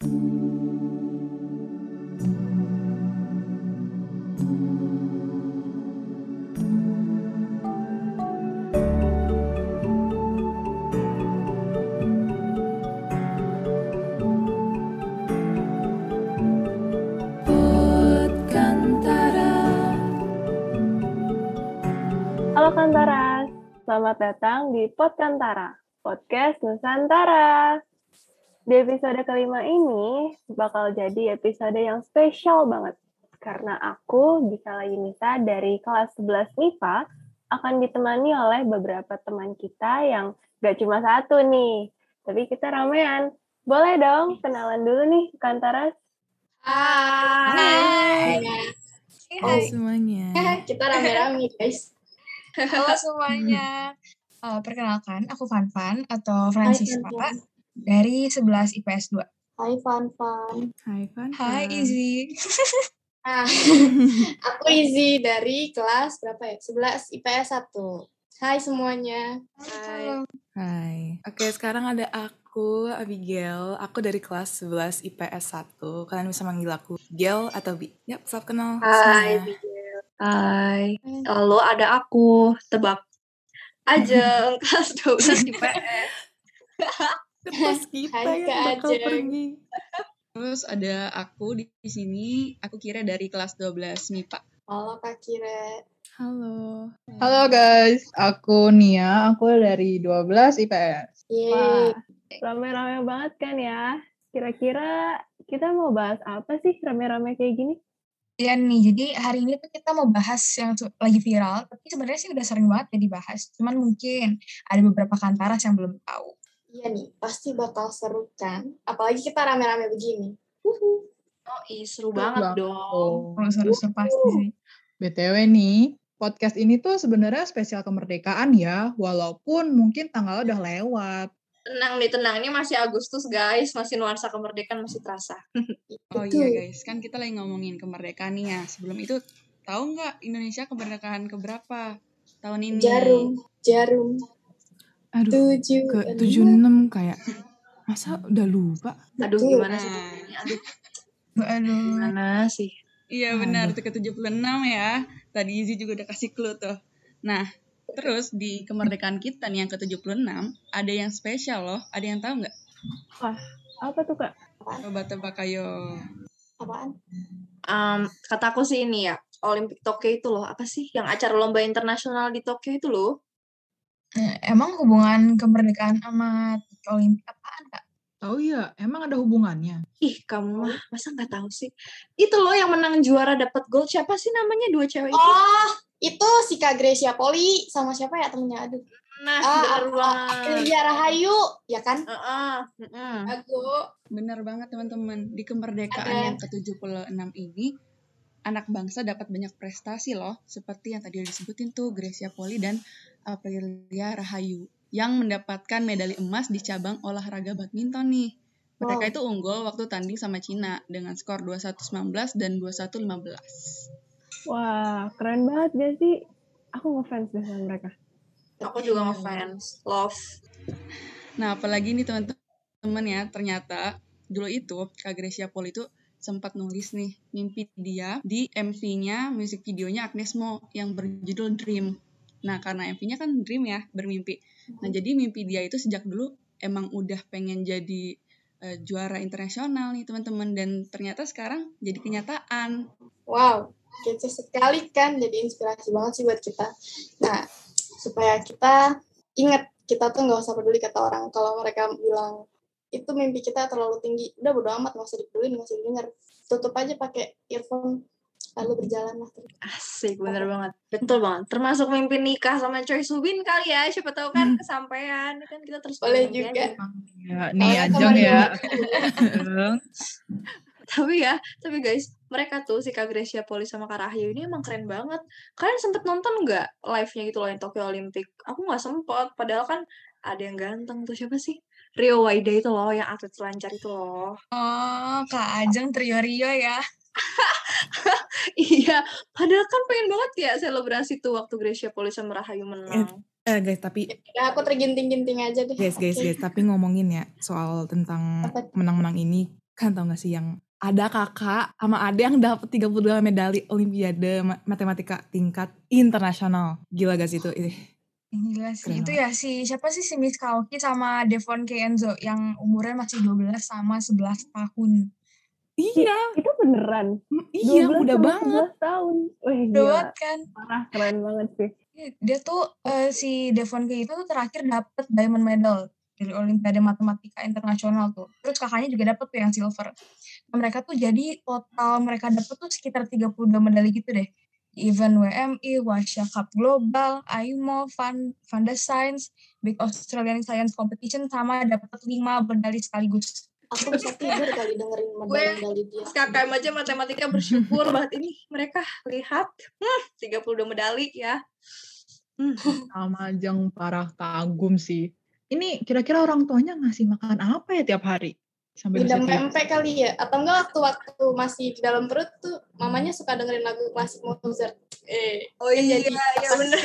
Halo Kantara, selamat datang di Pod Kantara, podcast Nusantara. Di episode kelima ini bakal jadi episode yang spesial banget. Karena aku, Dika Yunita dari kelas 11 MIPA, akan ditemani oleh beberapa teman kita yang gak cuma satu nih, tapi kita ramean. Boleh dong kenalan dulu nih, Kantara. Hai. Hai semuanya. Kita rame-rame guys. Halo semuanya. Uh, perkenalkan, aku Fanfan atau Francisca Hai, Fan. Dari 11 IPS 2. Hai Fan Fan. Hai Van. Hai Izzy. Ah, aku Izzy dari kelas berapa ya? 11 IPS 1. Hai semuanya. Hai. Hai. Oke, sekarang ada aku, Abigail. Aku dari kelas 11 IPS 1. Kalian bisa manggil aku Gel atau Bi. Yap, salam kenal Hai. Hai, lalu ada aku, tebak aja kelas 12 di Terus kita Hai, yang bakal Ajeng. pergi. Terus ada aku di sini, aku kira dari kelas 12 MIPA. Halo Kak Kire. Halo. Halo guys, aku Nia, aku dari 12 IPS. Yeay. Rame-rame banget kan ya? Kira-kira kita mau bahas apa sih rame-rame kayak gini? Ya nih, jadi hari ini tuh kita mau bahas yang lagi viral, tapi sebenarnya sih udah sering banget ya dibahas. Cuman mungkin ada beberapa kantaras yang belum tahu. Iya nih, pasti bakal seru kan? Apalagi kita rame-rame begini. Oh, ih, seru banget dong. Oh. Seru-seru pasti sih. BTW nih, podcast ini tuh sebenarnya spesial kemerdekaan ya, walaupun mungkin tanggalnya udah lewat. Tenang nih, tenang. Ini masih Agustus guys, masih nuansa kemerdekaan masih terasa. Oh iya guys, kan kita lagi ngomongin kemerdekaan nih ya. Sebelum itu, tahu nggak Indonesia kemerdekaan keberapa tahun ini? Jarum, jarum, Aduh, tujuh, ke enam. 76 kayak. Masa udah lupa? Aduh, Betul. gimana sih? Nah, ini? Aduh, Aduh. gimana sih? Iya benar, itu ke 76 ya. Tadi Izzy juga udah kasih clue tuh. Nah, terus di kemerdekaan kita nih yang ke-76, ada yang spesial loh. Ada yang tahu nggak? Apa tuh Kak? Coba tebak ayo. Apaan? Em, kataku sih ini ya, Olimpik Tokyo itu loh. Apa sih? Yang acara lomba internasional di Tokyo itu loh. Eh, Emang hubungan kemerdekaan sama Olimpik apaan, Kak? Oh iya, emang ada hubungannya? Ih, kamu mah masa nggak tahu sih? Itu loh yang menang juara dapat gold. Siapa sih namanya dua cewek itu? Oh, itu si Kak Gracia Poli sama siapa ya temennya? Aduh. Nah, Ah, bener ah, banget. Amelia Rahayu, ya kan? Heeh, heeh. Aku. Benar banget teman-teman. Di kemerdekaan Ada. yang ke-76 ini, anak bangsa dapat banyak prestasi loh. Seperti yang tadi udah disebutin tuh, Gracia Poli dan Aprilia Rahayu. Yang mendapatkan medali emas di cabang olahraga badminton nih. Mereka Wow. itu unggul waktu tanding sama Cina dengan skor 21-19 dan 21-15. Wah, keren banget gak sih? Aku ngefans deh sama mereka. Aku juga ngefans. Love. Nah, apalagi nih teman-teman ya, ternyata dulu itu Kak Gracia Poli itu sempat nulis nih mimpi dia di MV-nya, musik videonya Agnes Mo yang berjudul Dream. Nah, karena MV-nya kan Dream ya, bermimpi. Nah, jadi mimpi dia itu sejak dulu emang udah pengen jadi eh, juara internasional nih teman-teman dan ternyata sekarang jadi kenyataan. Wow, kece sekali kan. Jadi inspirasi banget sih buat kita. Nah, supaya kita ingat kita tuh nggak usah peduli kata orang. Kalau mereka bilang itu mimpi kita terlalu tinggi, udah bodo amat nggak usah dipeduli, nggak usah didengar. Tutup aja pakai earphone, lalu berjalan lah. Asik, bener banget. Betul banget. Termasuk mimpi nikah sama Choi Subin kali ya. Siapa tahu kan kesampaian. Kan kita terus Boleh juga. aja. Ya, nih Ajeng kemarin- ya. Tapi ya, tapi guys, mereka tuh si Kak Gracia Poli sama Kak Rahyu ini emang keren banget. Kalian sempet nonton nggak live-nya gitu loh yang Tokyo Olympic? Aku nggak sempet, padahal kan ada yang ganteng tuh siapa sih? Rio Waida itu loh, yang atlet selancar itu loh. Oh, Kak Ajeng trio-rio ya. iya, padahal kan pengen banget ya selebrasi tuh waktu Gracia Poli sama Rahayu menang. Eh guys, tapi Ya aku terginting-ginting aja deh. guys, guys, Oke. guys, tapi ngomongin ya soal tentang menang-menang ini, kan tau gak sih yang ada kakak sama ada yang dapat 32 medali olimpiade ma- matematika tingkat internasional. Gila gak sih itu? Gila sih. Keren Itu ya si siapa sih si Miss Kaoki sama Devon Kenzo yang umurnya masih 12 sama 11 tahun. Iya, Itu beneran. iya 12 muda sama banget. 11 tahun. Wih, Udah banget kan? Parah, keren banget sih. Dia tuh eh, si Devon K itu tuh terakhir dapet diamond medal dari Olimpiade Matematika Internasional tuh. Terus kakaknya juga dapet tuh yang silver. Nah, mereka tuh jadi total mereka dapet tuh sekitar 32 medali gitu deh. Event WMI, Washa Cup Global, AIMO, Van, Van Science, Big Australian Science Competition sama dapet 5 medali sekaligus. Aku bisa tidur kali dengerin medali-medali dia. KKM aja matematika bersyukur banget ini mereka lihat hmm, 32 medali ya. Hmm. Sama Jeng parah kagum sih. Ini kira-kira orang tuanya ngasih makan apa ya tiap hari? Sampai kayak pempek kali ya? Atau enggak waktu waktu masih di dalam perut tuh mamanya suka dengerin lagu klasik Mozart. Eh, Oh iya, jadi iya pas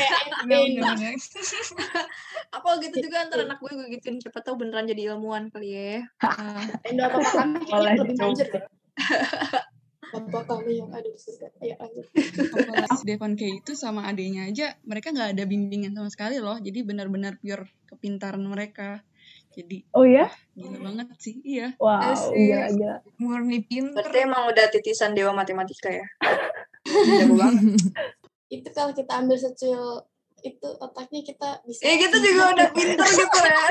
kayak. Aku gitu juga antar anak gue gue gituin siapa tahu beneran jadi ilmuwan kali ya. Ah. Indo apa kami Boleh kayaknya lebih deh. Apa kami yang ada di surga? Ayo lanjut. Devon K itu sama adenya aja mereka nggak ada bimbingan sama sekali loh jadi benar-benar pure kepintaran mereka jadi Oh ya? gila banget sih iya Wow, gila, gila. Murni pinter. Berarti emang udah titisan dewa matematika ya. Jago banget. Itu kalau kita ambil secuil itu otaknya kita bisa. Ya gitu juga udah pinter gitu ya.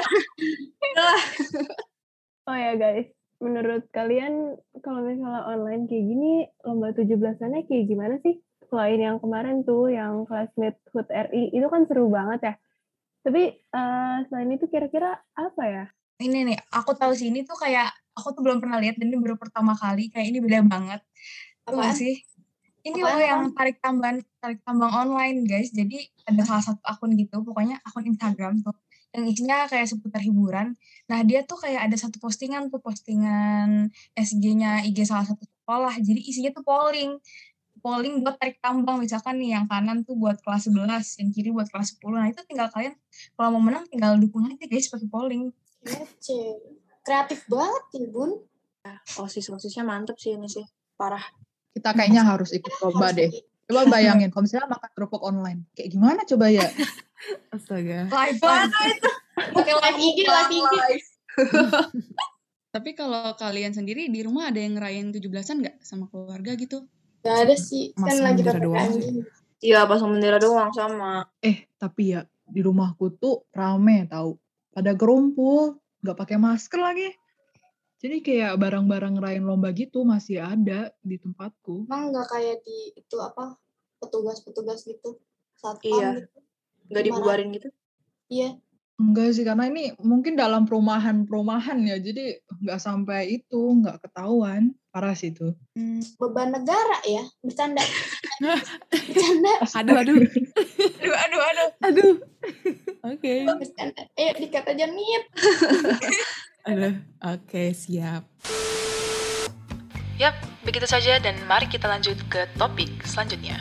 Oh ya guys, menurut kalian kalau misalnya online kayak gini, lomba 17-annya kayak gimana sih? Selain yang kemarin tuh, yang classmate HUT RI, itu kan seru banget ya. Tapi eh, selain itu kira-kira apa ya? ini nih aku tahu sih ini tuh kayak aku tuh belum pernah lihat dan ini baru pertama kali kayak ini beda banget Tuh Apaan? sih ini loh yang tarik tambahan tarik tambang online guys. Jadi ada salah satu akun gitu. Pokoknya akun Instagram tuh. Yang isinya kayak seputar hiburan. Nah dia tuh kayak ada satu postingan tuh. Postingan SG-nya IG salah satu sekolah. Jadi isinya tuh polling. Polling buat tarik tambang. Misalkan nih yang kanan tuh buat kelas 11 yang kiri buat kelas 10 nah itu tinggal kalian kalau mau menang tinggal dukung aja guys pakai polling. Kece. Kreatif banget ya, Bun. Osis-osisnya mantep sih ini sih. Parah. Kita kayaknya harus ikut coba deh. Coba bayangin kalau misalnya makan kerupuk online. Kayak gimana coba ya? Astaga. live itu? Pakai live IG, live IG. tapi kalau kalian sendiri di rumah ada yang ngerayain 17-an nggak sama keluarga gitu Gak ada sih. Kan lagi PPKM. Iya pas bendera doang sama. Eh, tapi ya di rumahku tuh rame tahu. Pada gerumpul, nggak pakai masker lagi. Jadi kayak barang-barang ngerayain lomba gitu masih ada di tempatku. Emang gak kayak di itu apa petugas-petugas gitu. Satpam Iya. gitu. Gak dibubarin gitu. Iya. Enggak sih, karena ini mungkin dalam perumahan-perumahan ya, jadi nggak sampai itu, nggak ketahuan. Parah sih itu. Beban negara ya. Bercanda. Bercanda. Aduh, aduh, aduh aduh aduh aduh. Oke. Bercanda. Ayo dikat aja mit. Aduh, oke siap. Yap, begitu saja dan mari kita lanjut ke topik selanjutnya.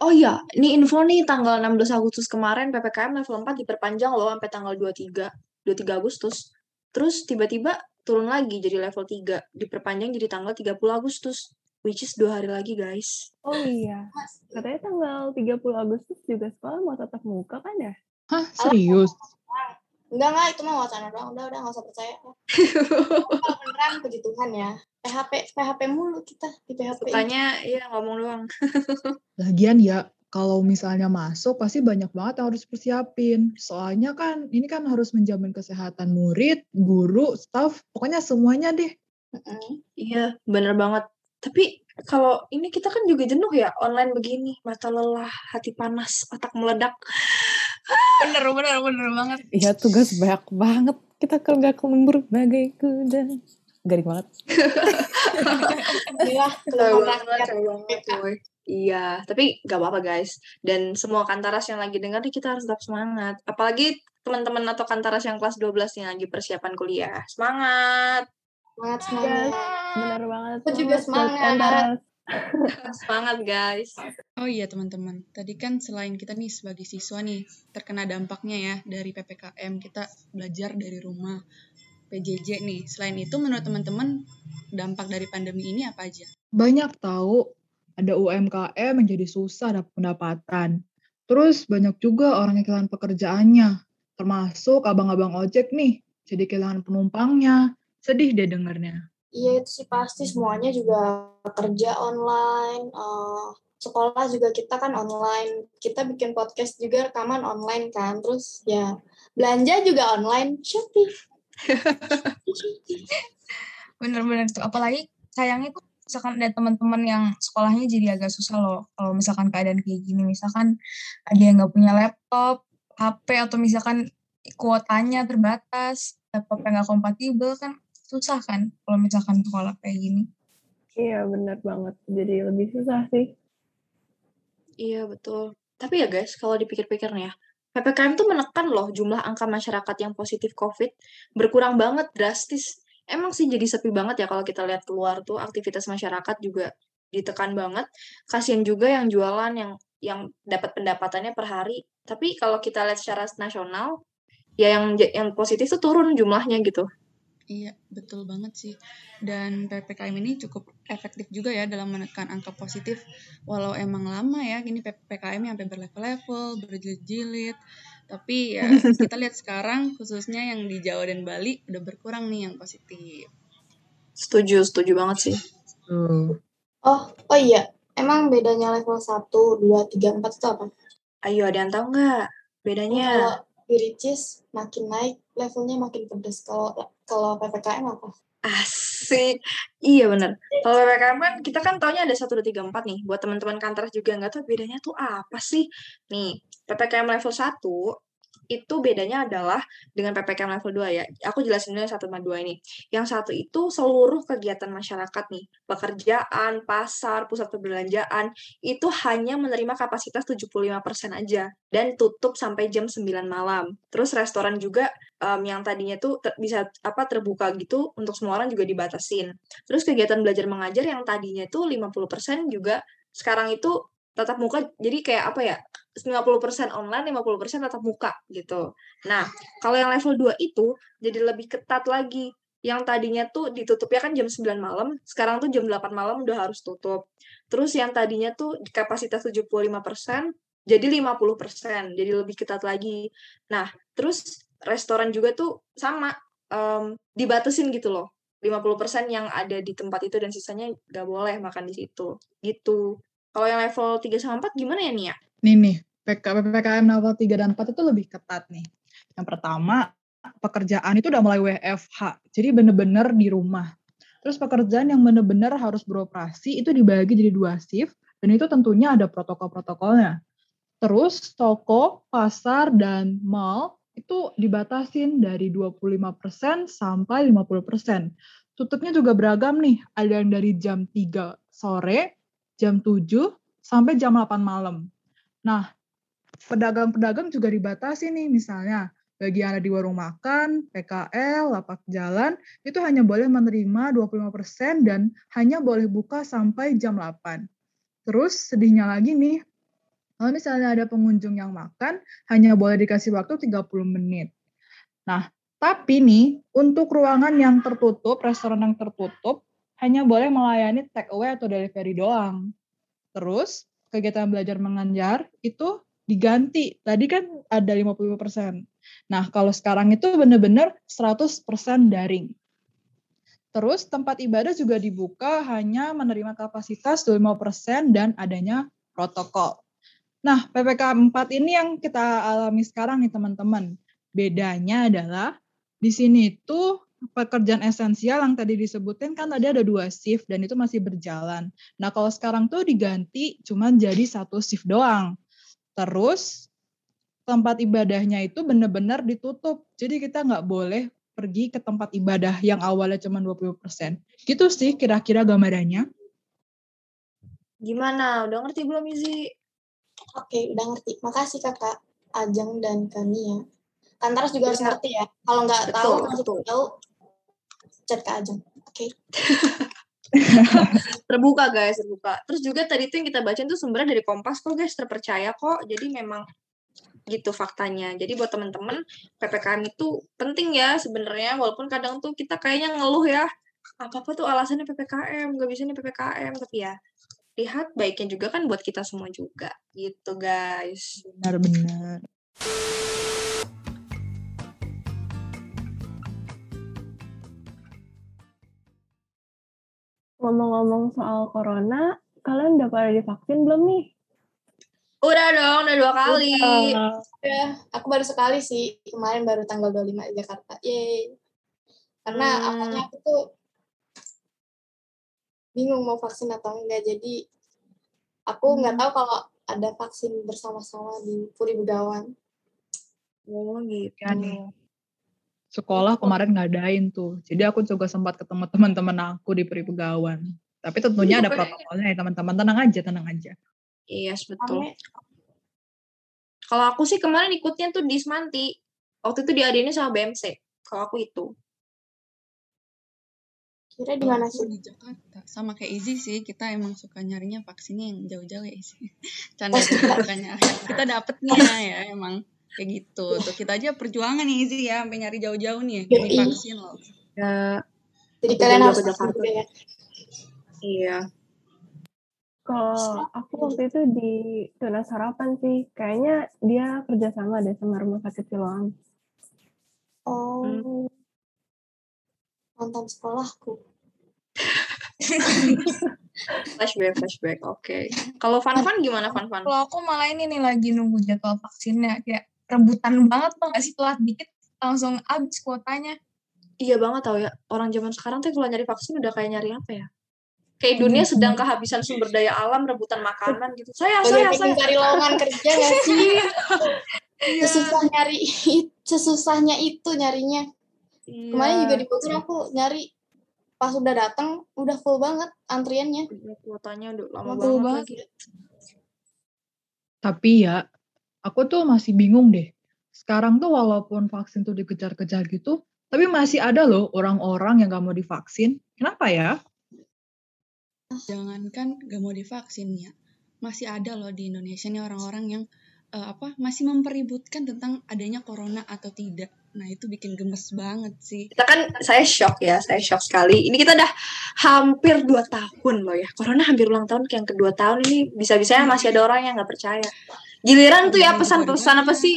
Oh iya, ini info nih tanggal 16 Agustus kemarin PPKM level 4 diperpanjang loh sampai tanggal 23, 23 Agustus. Terus tiba-tiba turun lagi jadi level 3, diperpanjang jadi tanggal 30 Agustus. Which is dua hari lagi guys. Oh iya, katanya tanggal 30 Agustus juga sekolah mau tatap muka kan ya? Hah, serius? Enggak, enggak. Itu mah wacana doang. Udah, udah. Gak usah percaya. Kalau beneran puji Tuhan ya. PHP, PHP mulu kita di PHP. Sukanya iya ngomong doang. Lagian ya, kalau misalnya masuk pasti banyak banget yang harus persiapin. Soalnya kan ini kan harus menjamin kesehatan murid, guru, staff, pokoknya semuanya deh. Mm-mm. Iya, bener banget. Tapi kalau ini kita kan juga jenuh ya online begini. Mata lelah, hati panas, otak meledak. Bener bener bener banget Iya tugas banyak banget. Kita kerja lembur bagai kuda. Garing banget. Coy. Iya, tapi gak apa-apa guys. Dan semua kantaras yang lagi dengar nih kita harus tetap semangat. Apalagi teman-teman atau kantaras yang kelas 12 yang lagi persiapan kuliah. Semangat! Semangat, Yes, semangat. benar banget. Aku juga semangat. Semangat guys. Oh iya teman-teman, tadi kan selain kita nih sebagai siswa nih terkena dampaknya ya dari PPKM, kita belajar dari rumah, PJJ nih. Selain itu menurut teman-teman dampak dari pandemi ini apa aja? Banyak tahu ada UMKM yang jadi susah dapat pendapatan. Terus banyak juga orang yang kehilangan pekerjaannya, termasuk abang-abang ojek nih, jadi kehilangan penumpangnya. Sedih deh dengarnya. Iya itu sih pasti semuanya juga kerja online, eh, sekolah juga kita kan online, kita bikin podcast juga rekaman online kan, terus ya belanja juga online, Shopee. Bener-bener tuh. Apalagi sayangnya tuh misalkan ada teman-teman yang sekolahnya jadi agak susah loh kalau misalkan keadaan kayak gini. Misalkan ada yang nggak punya laptop, HP, atau misalkan kuotanya terbatas, laptopnya nggak kompatibel kan susah kan kalau misalkan sekolah kayak gini. Iya, benar banget. Jadi lebih susah sih. Iya betul. Tapi ya guys, kalau dipikir-pikir nih ya, PPKM tuh menekan loh jumlah angka masyarakat yang positif COVID berkurang banget drastis. Emang sih jadi sepi banget ya kalau kita lihat keluar tuh aktivitas masyarakat juga ditekan banget. Kasian juga yang jualan yang yang dapat pendapatannya per hari. Tapi kalau kita lihat secara nasional, ya yang yang positif tuh turun jumlahnya gitu. Iya, betul banget sih. Dan PPKM ini cukup efektif juga ya dalam menekan angka positif. Walau emang lama ya, gini PPKM sampai berlevel-level, berjilid-jilid. Tapi ya kita lihat sekarang khususnya yang di Jawa dan Bali udah berkurang nih yang positif. Setuju, setuju banget sih. Tuh. Oh, oh iya, emang bedanya level 1, 2, 3, 4 itu apa? Ayo, ada yang tahu nggak bedanya? Kalau di Ricis makin naik, levelnya makin pedes. Kalau kalau PPKM apa? Asik. Iya bener. Kalau PPKM kan kita kan taunya ada 1, 2, 3, 4 nih. Buat teman-teman kantor juga nggak tahu bedanya tuh apa sih. Nih, PPKM level 1 itu bedanya adalah dengan PPKM level 2 ya. Aku jelasin dulu yang 1 sama 2 ini. Yang satu itu seluruh kegiatan masyarakat nih, pekerjaan, pasar, pusat perbelanjaan, itu hanya menerima kapasitas 75% aja dan tutup sampai jam 9 malam. Terus restoran juga um, yang tadinya tuh ter bisa apa terbuka gitu untuk semua orang juga dibatasin. Terus kegiatan belajar mengajar yang tadinya tuh 50% juga sekarang itu tatap muka jadi kayak apa ya 50% online 50% tatap muka gitu. Nah kalau yang level 2 itu jadi lebih ketat lagi. Yang tadinya tuh ditutupnya kan jam 9 malam sekarang tuh jam 8 malam udah harus tutup. Terus yang tadinya tuh kapasitas 75% jadi 50% jadi lebih ketat lagi. Nah terus restoran juga tuh sama um, dibatasin gitu loh. 50% yang ada di tempat itu dan sisanya gak boleh makan di situ. Gitu kalau yang level 3 sama 4 gimana ya Nia? Nih nih, PK, PPKM level 3 dan 4 itu lebih ketat nih. Yang pertama, pekerjaan itu udah mulai WFH. Jadi bener-bener di rumah. Terus pekerjaan yang bener-bener harus beroperasi itu dibagi jadi dua shift dan itu tentunya ada protokol-protokolnya. Terus toko, pasar, dan mall itu dibatasin dari 25% sampai 50%. Tutupnya juga beragam nih, ada yang dari jam 3 sore jam 7 sampai jam 8 malam. Nah, pedagang-pedagang juga dibatasi nih misalnya bagi yang ada di warung makan, PKL, lapak jalan, itu hanya boleh menerima 25% dan hanya boleh buka sampai jam 8. Terus sedihnya lagi nih, kalau misalnya ada pengunjung yang makan, hanya boleh dikasih waktu 30 menit. Nah, tapi nih, untuk ruangan yang tertutup, restoran yang tertutup, hanya boleh melayani take away atau delivery doang. Terus kegiatan belajar mengajar itu diganti. Tadi kan ada 50%. Nah, kalau sekarang itu benar-benar 100% daring. Terus tempat ibadah juga dibuka hanya menerima kapasitas 25% dan adanya protokol. Nah, PPKM 4 ini yang kita alami sekarang nih teman-teman. Bedanya adalah di sini itu pekerjaan esensial yang tadi disebutin kan tadi ada dua shift dan itu masih berjalan. Nah kalau sekarang tuh diganti cuma jadi satu shift doang. Terus tempat ibadahnya itu benar-benar ditutup. Jadi kita nggak boleh pergi ke tempat ibadah yang awalnya cuma 20%. Gitu sih kira-kira gambarannya. Gimana? Udah ngerti belum Izi? Oke, udah ngerti. Makasih kakak Ajeng dan Kania. Kantaras juga harus ngerti ya. Kalau nggak tahu, masih tahu, chat ke Ajeng. Oke. Okay. terbuka guys, terbuka. Terus juga tadi tuh yang kita bacain tuh sumbernya dari Kompas kok guys, terpercaya kok. Jadi memang gitu faktanya. Jadi buat teman-teman PPKM itu penting ya sebenarnya walaupun kadang tuh kita kayaknya ngeluh ya apa-apa tuh alasannya PPKM, gak bisa nih PPKM tapi ya lihat baiknya juga kan buat kita semua juga gitu guys. Benar-benar. Ngomong-ngomong soal corona, kalian udah pada divaksin belum nih? Udah dong, udah dua kali. Udah. Ya, aku baru sekali sih. Kemarin baru tanggal 25 di Jakarta. Yeay. Karena Hmm. awalnya aku tuh bingung mau vaksin atau enggak. Jadi aku nggak tahu kalau ada vaksin bersama-sama di Puri Begawan. Oh gitu. Ya nih. Sekolah kemarin ngadain tuh. Jadi aku juga sempat ketemu teman-teman aku di Peri Begawan. Tapi tentunya ada protokolnya ya teman-teman. Tenang aja, tenang aja. Iya, yes, betul. Kalau aku sih kemarin ikutnya tuh di Semanti. Waktu itu diadainnya sama BMC. Kalau aku itu. Kira di mana sih? di Jakarta. Sama kayak Izzy sih, kita emang suka nyarinya vaksinnya yang jauh-jauh ya Izzy. Canda. Kita dapetnya ya emang kayak gitu. Tuh kita aja perjuangan nih Izzy ya, sampai nyari jauh-jauh nih demi Yoi. vaksin loh. Ya, Jadi Aku kalian harus Jakarta. juga ya. iya. Kalau aku waktu itu di Tunas Harapan sih, kayaknya dia kerjasama deh sama Rumah Sakit Siloam. Oh. Mantan sekolahku. Flashback, flashback. Oke. Kalau Fan Fan gimana Fan Fan? Kalau aku malah ini nih lagi nunggu jadwal vaksinnya. Kayak rebutan banget tuh gak sih telat dikit langsung habis kuotanya. Iya banget tau ya. Orang zaman sekarang tuh kalau nyari vaksin udah kayak nyari apa ya? Kayak dunia sedang kehabisan sumber daya alam, rebutan makanan gitu. Saya, Udah saya, saya. cari lowongan kerja gak sih? Sesusah nyari, sesusahnya itu nyarinya. Iya. Kemarin juga di Bogor aku nyari pas udah datang udah full banget antriannya. Udah kuotanya udah lama Lama banget, banget. lagi. Tapi ya, aku tuh masih bingung deh. Sekarang tuh walaupun vaksin tuh dikejar-kejar gitu, tapi masih ada loh orang-orang yang gak mau divaksin. Kenapa ya? Jangankan gak mau divaksin ya, masih ada loh di Indonesia nih orang-orang yang eh, apa masih mempeributkan tentang adanya corona atau tidak. Nah itu bikin gemes banget sih. Kita kan, saya shock ya, saya shock sekali. Ini kita udah hampir dua tahun loh ya. Corona hampir ulang tahun ke yang kedua tahun ini bisa-bisanya masih ada orang yang nggak percaya. Giliran tuh ya yang pesan-pesan apa sih?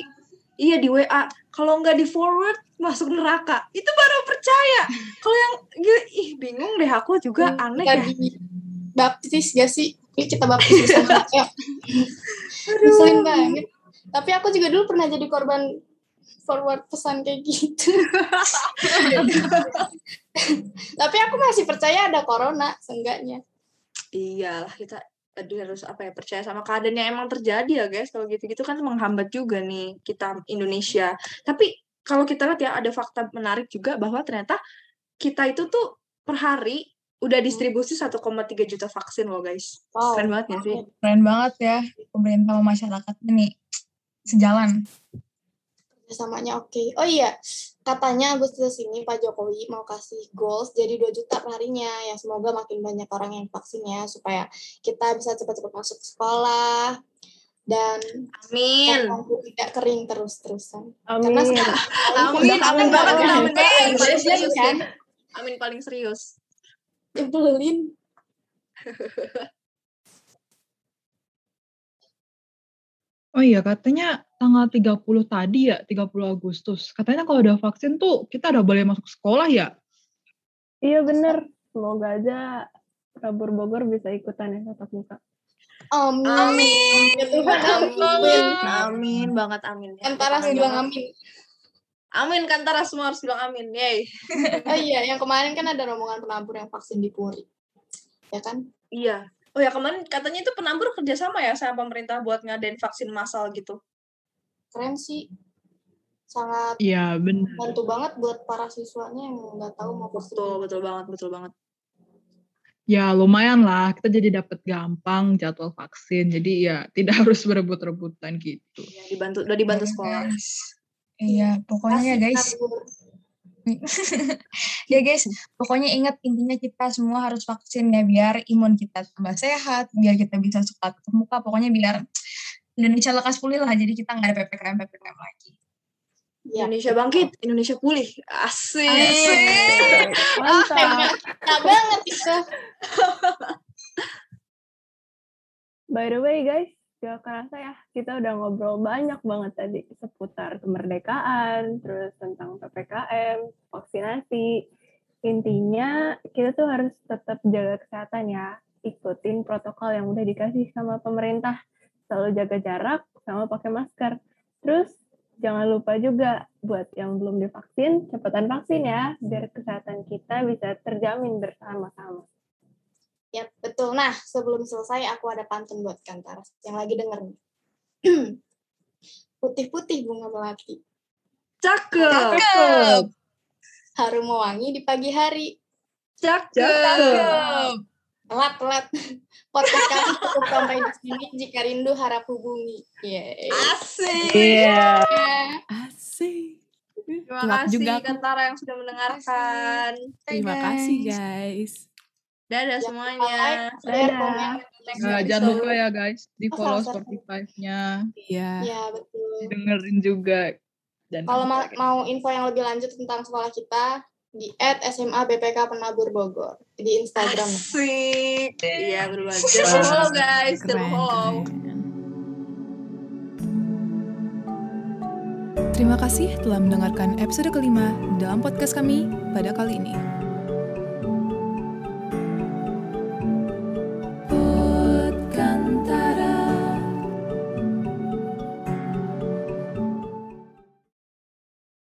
Iya di WA. Kalau nggak di forward masuk neraka. Itu baru percaya. Kalau yang gila, ih bingung deh aku juga aneh Kita ya. baptis gak sih? Yuk kita baptis bersama. Banget. Tapi aku juga dulu pernah jadi korban forward pesan kayak gitu. Tapi aku masih percaya ada corona, seenggaknya. Iyalah kita aduh, harus apa ya percaya sama keadaan yang emang terjadi ya guys. Kalau gitu-gitu kan menghambat juga nih kita Indonesia. Tapi kalau kita lihat ya ada fakta menarik juga bahwa ternyata kita itu tuh per hari udah distribusi 1,3 juta vaksin loh guys. Wow. Keren banget ya sih? Keren banget ya pemerintah sama masyarakat ini sejalan. Kerjasamanya oke. Oh iya, katanya Agustus ini Pak Jokowi mau kasih goals jadi 2 juta perharinya. Ya semoga makin banyak orang yang vaksinnya supaya kita bisa cepat-cepat masuk sekolah dan Amin. tidak kering terus-terusan. Amin. Karena sekarang Amin, amin banget ya, amin banget. Amin paling serius kan. Amin paling serius. nyebelin. Oh iya, katanya tanggal 30 tadi ya, 30 Agustus. Katanya kalau udah vaksin tuh kita udah boleh masuk sekolah ya? Iya bener. Semoga aja Rabur Bogor bisa ikutan ya tatap muka. Amin. Amin. Amin. Amin. Amin banget amin. Ya, Antara amin bilang amin. Amin Kantara semua harus bilang amin. Yeay. Oh iya, yang kemarin kan ada rombongan penabur yang vaksin di Puri. Ya kan? Iya. Oh ya kemarin katanya itu penabur kerjasama ya sama pemerintah buat ngadain vaksin massal gitu. Keren sih. Sangat Iya, benar. bantu banget buat para siswanya yang nggak tahu mau vaksin. Betul, betul banget, betul banget. Ya lumayan lah, kita jadi dapat gampang jadwal vaksin. Jadi ya tidak harus berebut-rebutan gitu. Ya, dibantu, udah dibantu Iya, sekolah. Iya, pokoknya ya guys. penabur. Ya guys, pokoknya ingat intinya kita semua harus vaksin ya biar imun kita tambah sehat, biar kita bisa sekolah tatap muka, pokoknya biar Indonesia lekas pulih lah, jadi kita nggak ada PPKM PPKM lagi. Ya. Indonesia bangkit, Indonesia pulih. Asik. Asik. Mantap. Nah banget itu. By the way guys, gak kerasa ya, kita udah ngobrol banyak banget tadi seputar kemerdekaan, terus tentang PPKM, vaksinasi. Intinya kita tuh harus tetap jaga kesehatan ya, ikutin protokol yang udah dikasih sama pemerintah. Selalu jaga jarak sama pakai masker. Terus jangan lupa juga buat yang belum divaksin, cepatan vaksin ya, biar kesehatan kita bisa terjamin bersama-sama. Ya, betul. Nah, sebelum selesai aku ada pantun buat Kantara yang lagi denger nih. Putih-putih bunga melati, Cakep. Cakep. harum mewangi di pagi hari. Cakep. Telat-telat. Podcast kami cukup sampai di sini. Jika rindu harap hubungi. Yeay. Asik. Iya. Asik. Terima kasih juga aku. Kentara yang sudah mendengarkan. Terima kasih guys. Dadah Jangan semuanya. like, share, Dadah. komen. Nah, jangan lupa ya guys, di Oh, follow satu. Spotify-nya, Iya. Ya, betul. dengerin juga. Dan Kalau ma- mau info yang lebih lanjut tentang sekolah kita, di at SMA BPK Penabur Bogor. Di Instagram. Asik. Iya, lupa follow guys. Follow. keren. Terima kasih telah mendengarkan episode kelima dalam podcast kami pada kali ini.